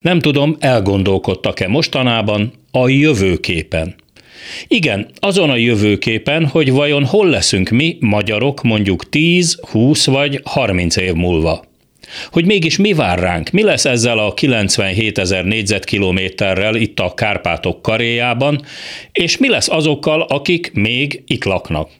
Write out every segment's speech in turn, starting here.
Nem tudom, elgondolkodtak-e mostanában a jövőképen. Igen, azon a jövőképen, hogy vajon hol leszünk mi, magyarok, mondjuk 10, 20 vagy 30 év múlva. Hogy mégis mi vár ránk, mi lesz ezzel a 97 ezer négyzetkilométerrel itt a Kárpátok karéjában, és mi lesz azokkal, akik még itt laknak.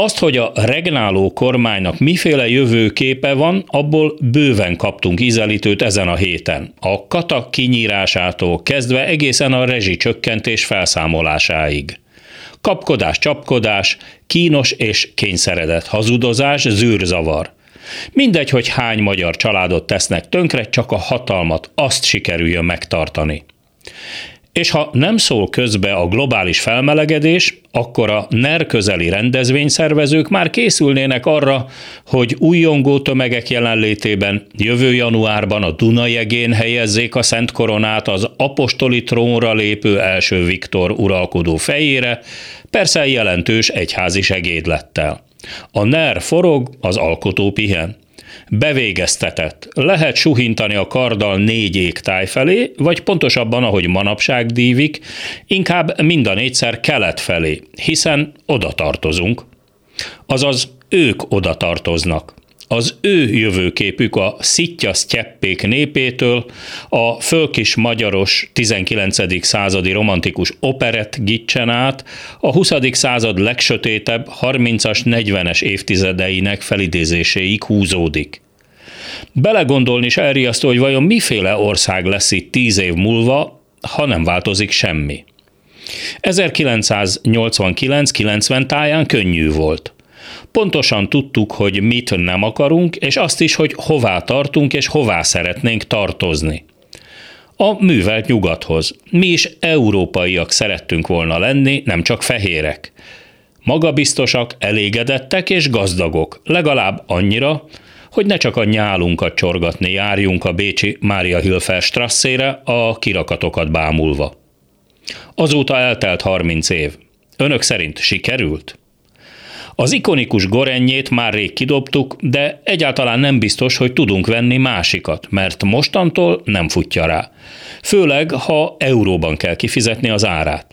Azt, hogy a regnáló kormánynak miféle jövőképe van, abból bőven kaptunk ízelítőt ezen a héten. A kata kinyírásától kezdve egészen a rezsicsökkentés felszámolásáig. Kapkodás, csapkodás, kínos és kényszeredett hazudozás, zűrzavar. Mindegy, hogy hány magyar családot tesznek tönkre, csak a hatalmat azt sikerüljön megtartani. És ha nem szól közbe a globális felmelegedés, akkor a NER közeli rendezvényszervezők már készülnének arra, hogy újongó tömegek jelenlétében jövő januárban a Dunajegén helyezzék a Szent Koronát az apostoli trónra lépő első Viktor uralkodó fejére, persze jelentős egyházi segédlettel. A NER forog, az alkotó pihen. Bevégeztetett. Lehet suhintani a karddal négy égtáj felé, vagy pontosabban, ahogy manapság dívik, inkább mind a négyszer kelet felé, hiszen oda tartozunk. Azaz ők oda tartoznak az ő jövőképük a szitja sztyeppék népétől, a fölkis magyaros 19. századi romantikus operett gicsen át, a 20. század legsötétebb 30-as, 40-es évtizedeinek felidézéséig húzódik. Belegondolni is elriasztó, hogy vajon miféle ország lesz itt tíz év múlva, ha nem változik semmi. 1989-90 táján könnyű volt – Pontosan tudtuk, hogy mit nem akarunk, és azt is, hogy hová tartunk és hová szeretnénk tartozni. A művelt nyugathoz. Mi is európaiak szerettünk volna lenni, nem csak fehérek. Magabiztosak, elégedettek és gazdagok, legalább annyira, hogy ne csak a nyálunkat csorgatni járjunk a bécsi Mária Hilfer strasszére a kirakatokat bámulva. Azóta eltelt 30 év. Önök szerint sikerült? Az ikonikus gorennyét már rég kidobtuk, de egyáltalán nem biztos, hogy tudunk venni másikat, mert mostantól nem futja rá. Főleg, ha euróban kell kifizetni az árát.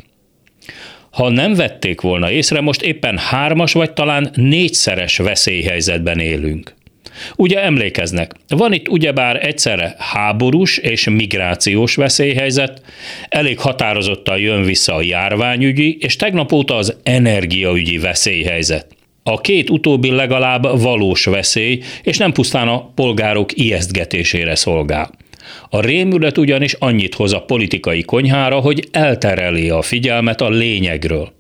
Ha nem vették volna észre, most éppen hármas vagy talán négyszeres veszélyhelyzetben élünk. Ugye emlékeznek, van itt ugyebár egyszerre háborús és migrációs veszélyhelyzet, elég határozottan jön vissza a járványügyi, és tegnap óta az energiaügyi veszélyhelyzet. A két utóbbi legalább valós veszély, és nem pusztán a polgárok ijesztgetésére szolgál. A rémület ugyanis annyit hoz a politikai konyhára, hogy eltereli a figyelmet a lényegről.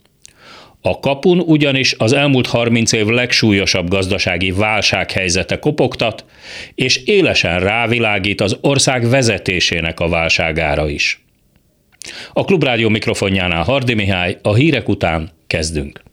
A kapun ugyanis az elmúlt 30 év legsúlyosabb gazdasági válsághelyzete kopogtat, és élesen rávilágít az ország vezetésének a válságára is. A Klubrádió mikrofonjánál Hardi Mihály, a hírek után kezdünk.